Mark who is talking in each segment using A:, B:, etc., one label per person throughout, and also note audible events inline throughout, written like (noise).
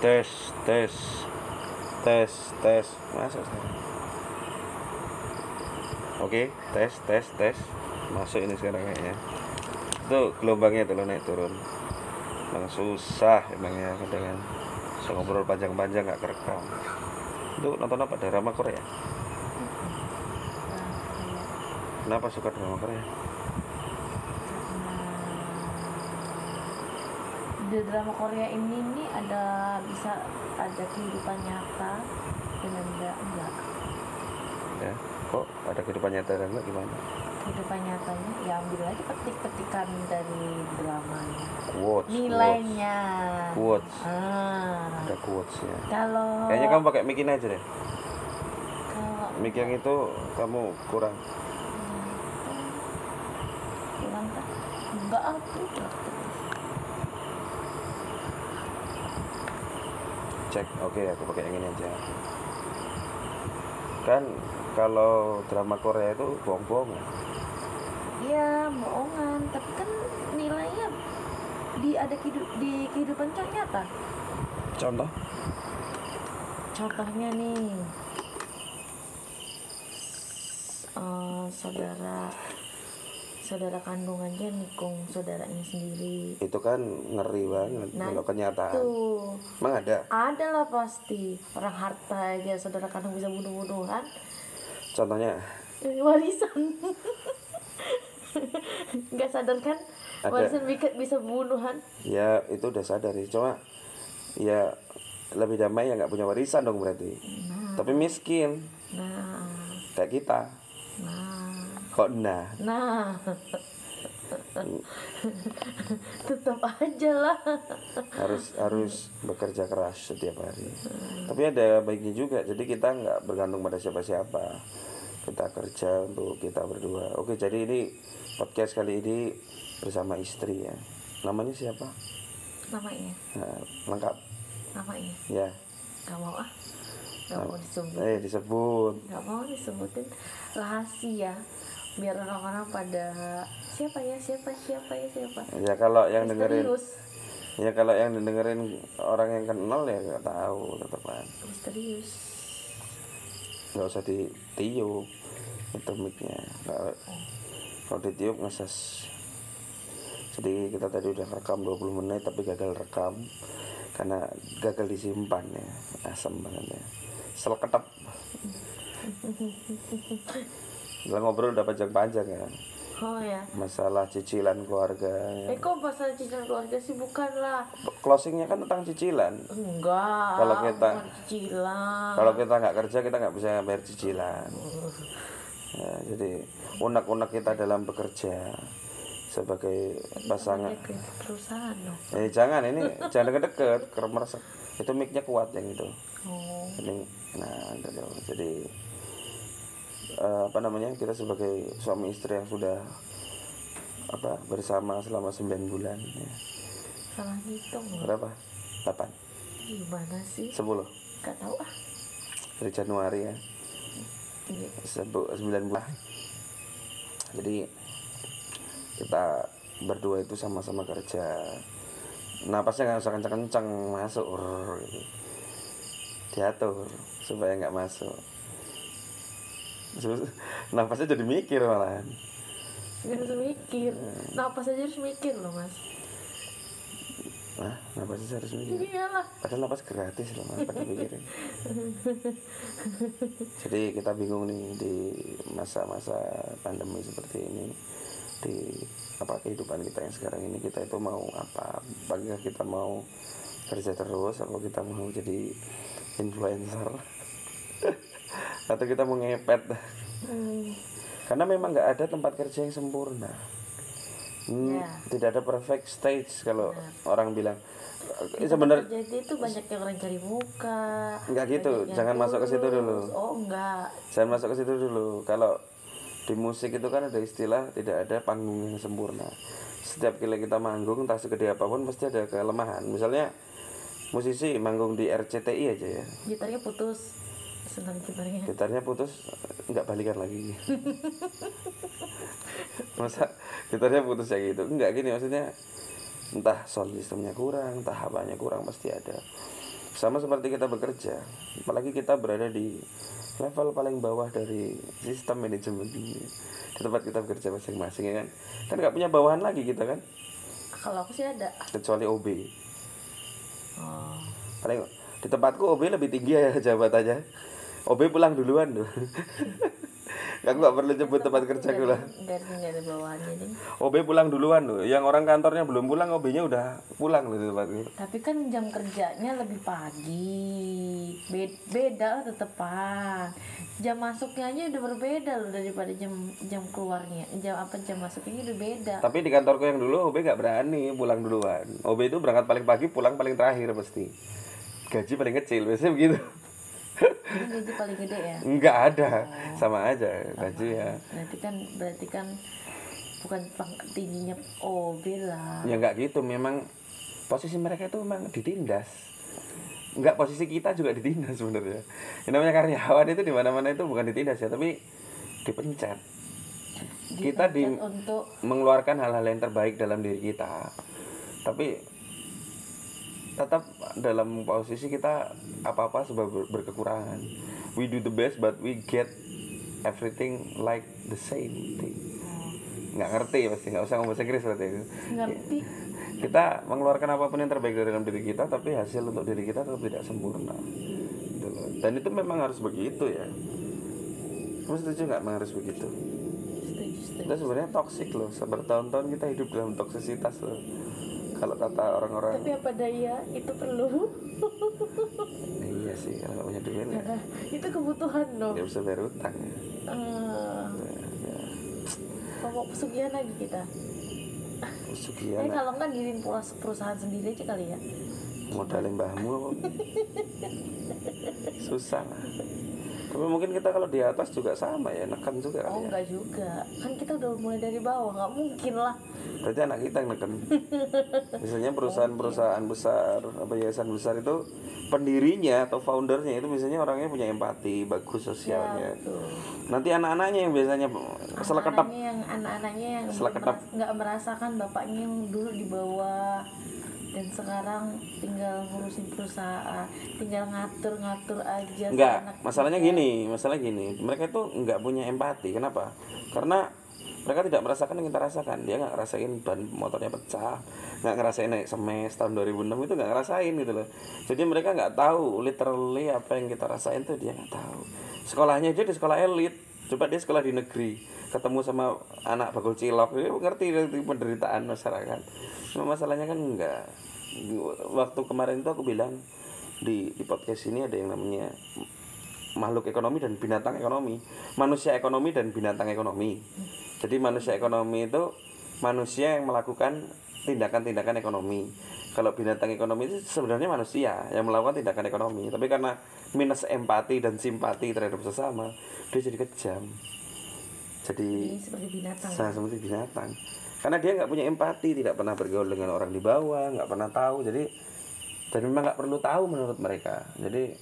A: tes tes. Tes tes. Masuk sekarang. Oke tes tes tes. Masuk ini sekarang kayaknya. Itu gelombangnya tuh naik turun. Emang susah emangnya kadang kan. So, ngobrol panjang-panjang nggak kerekam. Itu nonton apa? Drama Korea? Kenapa suka drama Korea
B: di drama Korea ini nih ada bisa ada kehidupan nyata dan enggak enggak.
A: Ya kok ada kehidupan nyata dan enggak gimana?
B: Kehidupan nyatanya ya ambil aja petik-petikan dari dramanya.
A: Quotes
B: nilainya.
A: Quotes.
B: ah.
A: Ada quotes ya
B: kalau
A: kayaknya kamu pakai mic ini aja deh.
B: Kalau
A: mic yang itu kamu kurang.
B: Kurang enggak aku udah
A: cek oke aku pakai yang ini aja kan kalau drama Korea itu bohong-bohong
B: Iya, bohongan. Tapi kan nilainya di ada kehidup, di kehidupan nyata.
A: contoh
B: Contohnya nih, eh, saudara saudara kandung aja nikung saudaranya sendiri.
A: itu kan ngeri banget
B: Nah,
A: kalau kenyataan
B: Tuh,
A: emang ada
B: ada lah pasti orang harta aja saudara kandung bisa bunuh-bunuhan.
A: contohnya
B: warisan. Nggak sadar kan?
A: Ada.
B: Warisan bisa, bisa bunuhan.
A: ya itu udah sadar sih cuma ya lebih damai ya nggak punya warisan dong berarti tapi miskin
B: Nah,
A: kayak kita
B: nah.
A: Kok nah.
B: Nah, tetap aja lah.
A: harus harus bekerja keras setiap hari. Tapi ada baiknya juga jadi kita nggak bergantung pada siapa-siapa. Kita kerja untuk kita berdua. Oke jadi ini podcast kali ini bersama istri ya. Namanya siapa?
B: Namanya,
A: nah, lengkap.
B: Namanya.
A: ya.
B: Gak mau ah, gak mau disebut,
A: eh disebut.
B: Gak mau disebutin. Rahasia. Biar orang-orang pada siapa ya, siapa, siapa ya, siapa.
A: ya kalau yang dengerin
B: Misterius,
A: ya kalau yang dengerin orang yang kenal ya nggak tahu tetepan
B: misterius.
A: nggak usah ditiup itu micnya. Kalau kalau ditiup ngeses. Jadi kita tadi udah rekam 20 menit tapi gagal rekam karena gagal disimpan ya asam banget ya. Seleketep (laughs) Udah ngobrol udah panjang-panjang ya
B: Oh ya.
A: masalah cicilan keluarga ya.
B: Eh kok masalah cicilan keluarga sih bukan lah.
A: closingnya kan tentang cicilan
B: Enggak.
A: Kalau kita-
B: cicilan.
A: kalau kita nggak kerja kita nggak bisa bayar cicilan ya, jadi unek-unek kita dalam bekerja sebagai pasangan
B: Ke perusahaan dong.
A: eh jangan ini jangan deket-deket merasa itu micnya kuat yang itu
B: Oh.
A: ini nah jadi eh, apa namanya kita sebagai suami istri yang sudah apa bersama selama 9 bulan ya.
B: Salah ngitung loh.
A: berapa 8
B: Gimana sih?
A: 10
B: Gak tahu ah.
A: dari Januari ya
B: Iya.
A: Sebu- 9 bulan jadi kita berdua itu sama-sama kerja napasnya nggak usah kencang-kencang masuk gitu. diatur supaya nggak masuk (laughs) Terus, napasnya jadi mikir malahan
B: Gak harus mikir. Napas aja harus mikir loh mas.
A: nah napasnya harus mikir
B: Iyalah.
A: padahal napas gratis loh apa dipikirin (laughs) jadi kita bingung nih di masa-masa pandemi seperti ini di apa kehidupan kita yang sekarang ini kita itu mau apa apakah kita mau kerja terus atau kita mau jadi influencer atau kita mau ngepet
B: Hmm.
A: karena memang nggak ada tempat kerja yang sempurna Hmm,
B: Ya.
A: tidak ada perfect stage kalau orang bilang Eh, sebenarnya
B: Jadi itu banyak yang orang cari muka.
A: Enggak gitu, jangan masuk ke situ dulu.
B: Oh enggak.
A: Saya masuk ke situ dulu. Kalau di musik itu kan ada istilah tidak ada panggung yang sempurna. Setiap kali kita manggung, entah segede apa pun pasti ada kelemahan. Misalnya musisi manggung di RCTI aja ya,
B: Gitarnya putus. Senang gitarnya.
A: gitarnya putus, nggak balikan lagi. (laughs) Masa gitarnya putus ya gitu? Enggak gini maksudnya entah sound systemnya kurang, entah apanya kurang pasti ada. sama seperti kita bekerja apalagi kita berada di level paling bawah dari sistem manajemen di tempat kita bekerja masing-masing ya kan kan nggak punya bawahan lagi kita kan
B: kalau aku sih ada
A: kecuali OB
B: oh.
A: paling di tempatku OB lebih tinggi ya (laughs) jabatannya OB pulang duluan. Tuh aku nggak perlu nyebut tempat kerjaku lah
B: nggak ada nggak ada bawahannya nih.
A: OB pulang duluan. Loh yang orang kantornya belum pulang OB-nya udah pulang loh di tempatku
B: tapi kan jam kerjanya lebih pagi. Be- beda lah tetepan. Jam masuknya aja udah berbeda loh daripada jam jam keluarnya. Jam apa jam masuknya udah beda.
A: Tapi di kantorku yang dulu OB gak berani pulang duluan. OB itu berangkat paling pagi, pulang paling terakhir pasti. Gaji paling kecil, biasanya begitu.
B: Ini gaji paling gede ya
A: Enggak ada, sama aja gaji ya.
B: berarti kan berarti kan bukan tingginya OB lah
A: Ya enggak gitu, memang posisi mereka itu memang ditindas. Enggak posisi kita juga ditindas sebenarnya. Yang namanya karyawan itu di mana-mana itu bukan ditindas ya, tapi dipencet. Kita di
B: untuk
A: mengeluarkan hal-hal yang terbaik dalam diri kita tapi tetap dalam posisi kita apa-apa sebab ber- berkekurangan. We do the best but we get everything like the same thing. Nggak ngerti pasti nggak usah ngomong bahasa Inggris berarti.
B: Ngerti.
A: Kita mengeluarkan apa pun yang terbaik dari dalam diri kita tapi hasil untuk diri kita tetap tidak sempurna. Gitu dan itu memang harus begitu ya. Kamu setuju nggak memang harus begitu? Kita sebenarnya toksik loh. Bertahun-tahun kita hidup dalam toksisitas loh kalau kata orang-orang.
B: Tapi apa daya itu perlu?
A: Iya sih kalau nggak punya duit ya.
B: Nah, itu kebutuhan loh
A: nggak bisa bayar utang ya.
B: Eh,
A: Ya,
B: pokok pesugihan lagi kita.
A: Pesugihan.
B: Eh kalau nggak diriin perusahaan perusahaan sendiri aja kali ya.
A: Modalin mbahmu susah. Tapi mungkin kita kalau di atas juga sama ya nekan juga
B: oh
A: ya.
B: enggak juga. Kan kita udah mulai dari bawah. Nggak mungkin lah
A: berarti anak kita yang neken (laughs) biasanya perusahaan-perusahaan besar apa yayasan besar itu pendirinya atau foundernya itu biasanya orangnya punya empati bagus sosialnya
B: betul
A: nanti anak-anaknya yang biasanya seleketap
B: anak-anaknya yang anak-anaknya yang meras- nggak merasakan bapaknya yang dulu di bawah dan sekarang tinggal ngurusin perusahaan tinggal ngatur-ngatur aja
A: Enggak, masalahnya gini, masalah gini. Mereka itu enggak punya empati. Kenapa? Karena mereka tidak merasakan yang kita rasakan. Dia nggak ngerasain ban motornya pecah, nggak ngerasain naik semes tahun 2006 itu nggak ngerasain gitu loh. Jadi mereka nggak tahu literally apa yang kita rasain tuh dia nggak tahu. Sekolahnya dia di sekolah elit, coba dia sekolah di negeri, ketemu sama anak bakul cilok, dia ngerti penderitaan masyarakat. Cuma masalahnya kan enggak. Waktu kemarin itu aku bilang di, di podcast ini ada yang namanya makhluk ekonomi dan binatang ekonomi manusia ekonomi dan binatang ekonomi jadi manusia ekonomi itu manusia yang melakukan tindakan-tindakan ekonomi kalau binatang ekonomi itu sebenarnya manusia yang melakukan tindakan ekonomi tapi karena minus empati dan simpati terhadap sesama dia jadi kejam jadi
B: Ini seperti binatang
A: Sama seperti binatang. Karena dia nggak punya empati, tidak pernah bergaul dengan orang di bawah, nggak pernah tahu. Jadi dan memang nggak perlu tahu menurut mereka. Jadi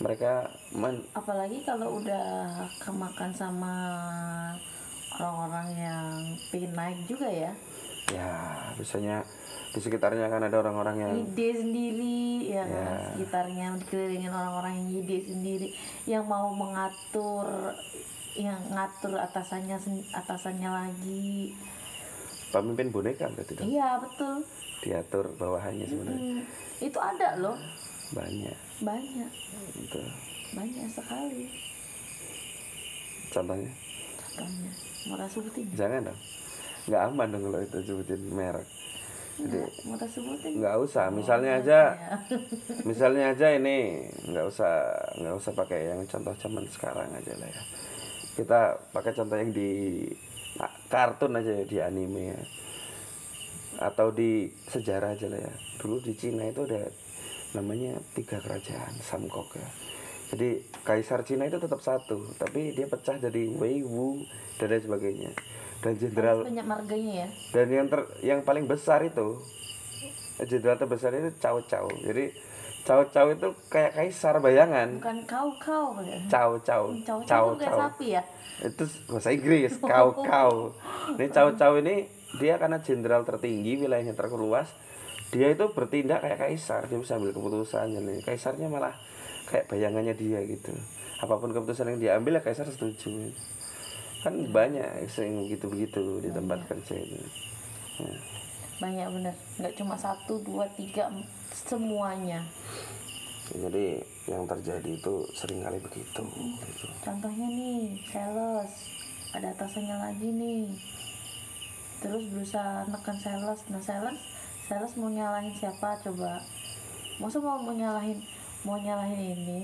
A: mereka men,
B: apalagi kalau udah kemakan sama orang-orang yang pengen naik juga ya
A: ya biasanya di sekitarnya kan ada orang-orang yang
B: ide sendiri ya kan?
A: Ya.
B: sekitarnya dikelilingin orang-orang yang ide sendiri yang mau mengatur yang ngatur atasannya atasannya lagi
A: pemimpin boneka berarti dong.
B: iya betul
A: Diatur bawahannya sebenarnya
B: Hmm, itu ada loh
A: banyak.
B: banyak
A: Gitu.
B: banyak sekali
A: Contohnya
B: mau tak sebutin
A: jangan dong. Nggak aman dong kalau itu sebutin merek. Jadi
B: Nggak, sebutin
A: nggak usah. Misalnya aja
B: ya.
A: misalnya aja ini nggak usah nggak usah pakai yang contoh zaman sekarang aja lah ya kita pakai contoh yang di ah, kartun aja ya di anime ya atau di sejarah aja lah ya dulu di Cina itu ada namanya tiga kerajaan Samkok ya jadi kaisar Cina itu tetap satu tapi dia pecah jadi Wei Wu dan lain sebagainya. Dan jenderal
B: banyak marganya ya?
A: Dan yang ter yang paling besar itu jenderal terbesar itu Cao Cao. Jadi Cao Cao itu kayak kaisar bayangan.
B: Bukan kau kau ya
A: Cao Cao
B: Cao
A: Cao
B: Cao. sapi ya?
A: Itu bahasa Inggris Cao (laughs) Cao. Ini Cao Cao ini dia karena jenderal tertinggi wilayahnya terluas dia itu bertindak kayak kaisar. Dia bisa ambil keputusan jadi kaisarnya malah kayak bayangannya dia gitu. Apa pun keputusan yang diambil ya kaisar setuju. Kan banyak yang begitu begitu di tempat kerja itu Ya.
B: banyak bener. Nggak cuma satu dua tiga em- semuanya.
A: Jadi yang terjadi itu sering kali begitu gitu.
B: contohnya nih sales. Ada atasannya lagi nih. Terus berusaha nekan sales. Nah sales sales mau nyalahin siapa? Coba. Masa mau mau nyalahin mau nyalahin ini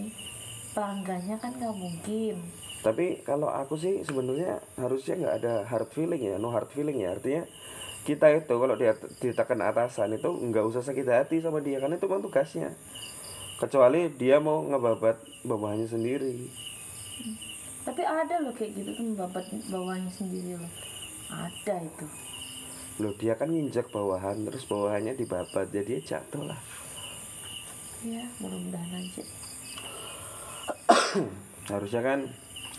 B: pelanggannya kan nggak mungkin.
A: Tapi kalau aku sih sebenarnya harusnya nggak ada hard feeling ya no hard feeling ya. Artinya kita itu kalau dia ditekan atasan itu nggak usah sakit hati sama dia karena itu memang tugasnya. Kecuali dia mau ngebabat bawahannya sendiri.
B: Tapi ada loh kayak gitu tuh babat bawahnya sendiri loh. Ada itu.
A: Loh dia kan nginjak bawahan terus bawahannya dibabat jadi dia jatuh lah
B: ya mudah-mudahan aja. (coughs)
A: Harusnya kan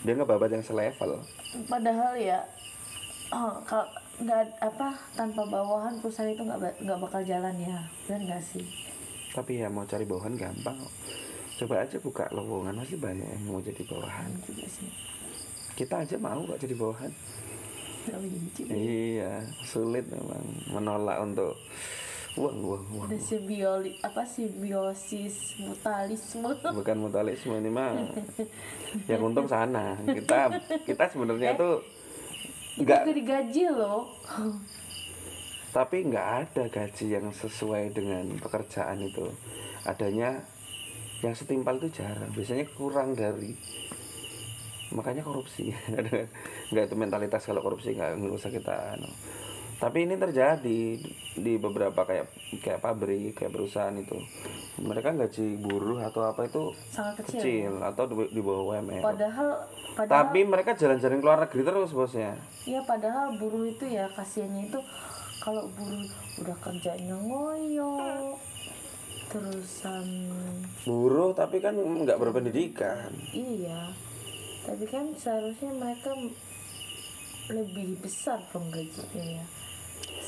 A: dia ngebabat yang selevel.
B: Padahal ya oh, kalau nggak apa tanpa bawahan perusahaan itu nggak nggak bakal jalan ya. Benar nggak sih?
A: Tapi ya mau cari bawahan gampang. Coba aja buka lowongan masih banyak yang mau jadi bawahan.
B: Benar juga sih.
A: Kita aja mau kok jadi bawahan.
B: Nggak benci.
A: iya sulit memang menolak untuk uang uang
B: ada simbioli apa simbiosis mutualisme (laughs)
A: bukan mutualisme ini mah. (laughs) Yang untung sana. Kita kita sebenarnya tuh
B: itu
A: nggak
B: juga digaji loh.
A: Tapi nggak ada gaji yang sesuai dengan pekerjaan itu. Adanya yang setimpal itu jarang. Biasanya kurang dari makanya korupsi. (laughs) Nggak itu mentalitas kalau korupsi nggak nggak usah kita. Tapi ini terjadi di- beberapa kayak kayak pabrik kayak perusahaan itu. Mereka gaji buruh atau apa itu
B: sangat kecil,
A: kecil atau di, di bawah UMR
B: padahal padahal
A: tapi mereka jalan-jalan ke luar negeri terus bosnya.
B: Ya padahal buruh itu ya kasihannya itu kalau buruh udah kerjanya ngoyo terusan
A: buruh tapi kan nggak berpendidikan.
B: Iya tapi kan seharusnya mereka lebih besar dong gajinya ya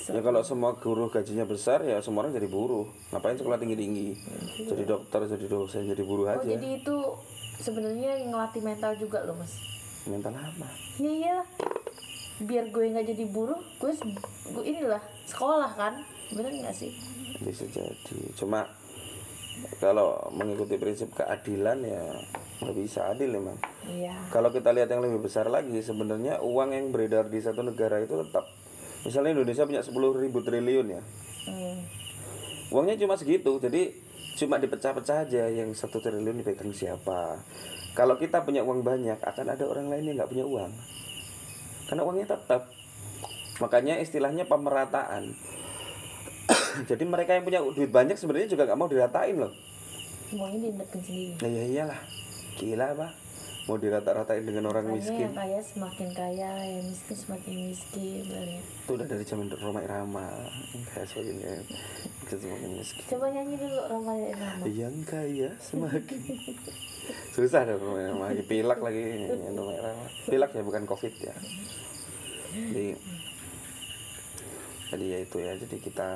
A: Ya kalau semua guru gajinya besar ya semua orang jadi buruh. Ngapain sekolah tinggi-tinggi? Jadi dokter, jadi dosen, jadi buruh
B: oh
A: aja.
B: jadi itu sebenarnya ngelatih mental juga loh mas
A: Mental apa?
B: iya iya biar gue nggak jadi buruh gue gue inilah sekolah kan bener nggak sih
A: Bisa jadi. Cuma kalau mengikuti prinsip keadilan ya nggak bisa adil memang.
B: iya
A: Kalau kita lihat yang lebih besar lagi, sebenarnya uang yang beredar di satu negara itu tetap. Misalnya Indonesia punya 10 ribu triliun ya.
B: hmm.
A: Uangnya cuma segitu, jadi cuma dipecah-pecah aja yang satu triliun dipegang siapa. Kalau kita punya uang banyak, akan ada orang lain yang nggak punya uang. Karena uangnya tetap. Makanya istilahnya pemerataan. (coughs) jadi mereka yang punya duit banyak sebenarnya juga nggak mau diratain loh.
B: semuanya diindekin sendiri
A: Nah ya iyalah, gila apa? Mau dirata-ratain dengan orang
B: Makanya
A: miskin.
B: yang kaya semakin kaya, yang miskin semakin miskin. bener.
A: Itu udah dari zaman Roma Irama. Yang kaya semakin ya, semakin miskin.
B: Coba nyanyi dulu Rama dan Rama.
A: yang kaya semakin susah dong namanya lagi pilak lagi namanya Rama. pilak ya bukan covid ya jadi jadi ya itu ya jadi kita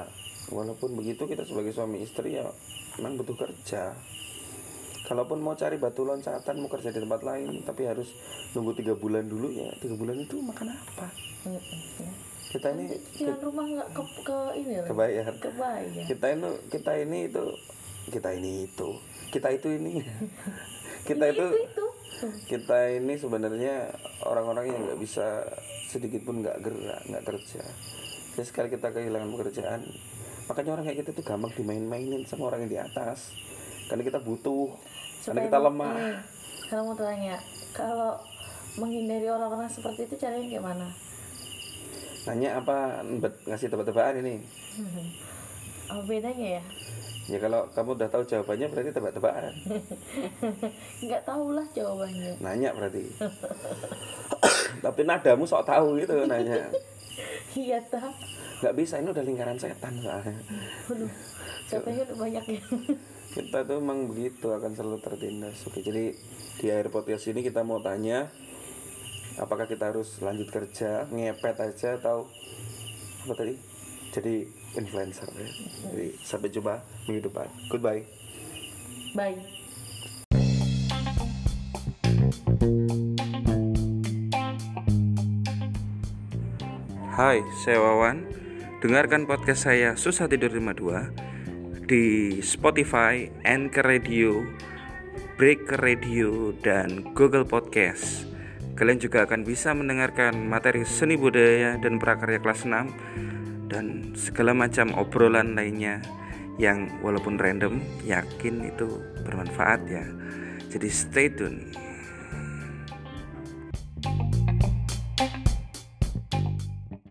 A: walaupun begitu kita sebagai suami istri ya memang butuh kerja kalaupun mau cari batu loncatan mau kerja di tempat lain tapi harus nunggu tiga bulan dulu ya tiga bulan itu makan apa?
B: Ya.
A: kita ini
B: Cicilan rumah nggak ke, ke ini
A: kebayar.
B: Kebayang.
A: kita ini kita ini itu kita ini itu. Kita itu ini. (laughs) Kita itu
B: Itu itu.
A: kita ini sebenarnya orang-orang yang nggak bisa sedikit pun nggak gerak nggak kerja. Jadi sekali kita kehilangan pekerjaan makanya orang kayak kita tuh gampang dimain-mainin sama orang yang di atas karena kita butuh karena
B: Supaya
A: kita
B: mau-
A: lemah.
B: nih, Kalau mau tanya, kalau menghindari orang-orang seperti itu caranya gimana?
A: nanya apa ngasih tebak-tebakan ini.
B: Apa bedanya ya?
A: ya kalau kamu udah tahu jawabannya berarti tebak-tebakan. (laughs)
B: Nggak tahu lah jawabannya.
A: nanya berarti. (laughs) Tapi nadamu sok tahu gitu nanya (laughs)
B: Iya tak.
A: nggak bisa ini udah lingkaran setan soalnya
B: Waduh, capeknya udah banyak ya.
A: kita tuh emang begitu akan selalu tertindas oke jadi di akhir podcast ini kita mau tanya apakah kita harus lanjut kerja ngepet aja atau apa tadi jadi influencer ya. Jadi sampai jumpa minggu depan. Goodbye.
B: bye
A: Hai, saya Wawan. Dengarkan podcast saya Susah Tidur 52 di Spotify, Anchor Radio, Breaker Radio, dan Google Podcast. Kalian juga akan bisa mendengarkan materi seni budaya dan prakarya kelas 6 dan segala macam obrolan lainnya yang walaupun random yakin itu bermanfaat ya. Jadi stay tune.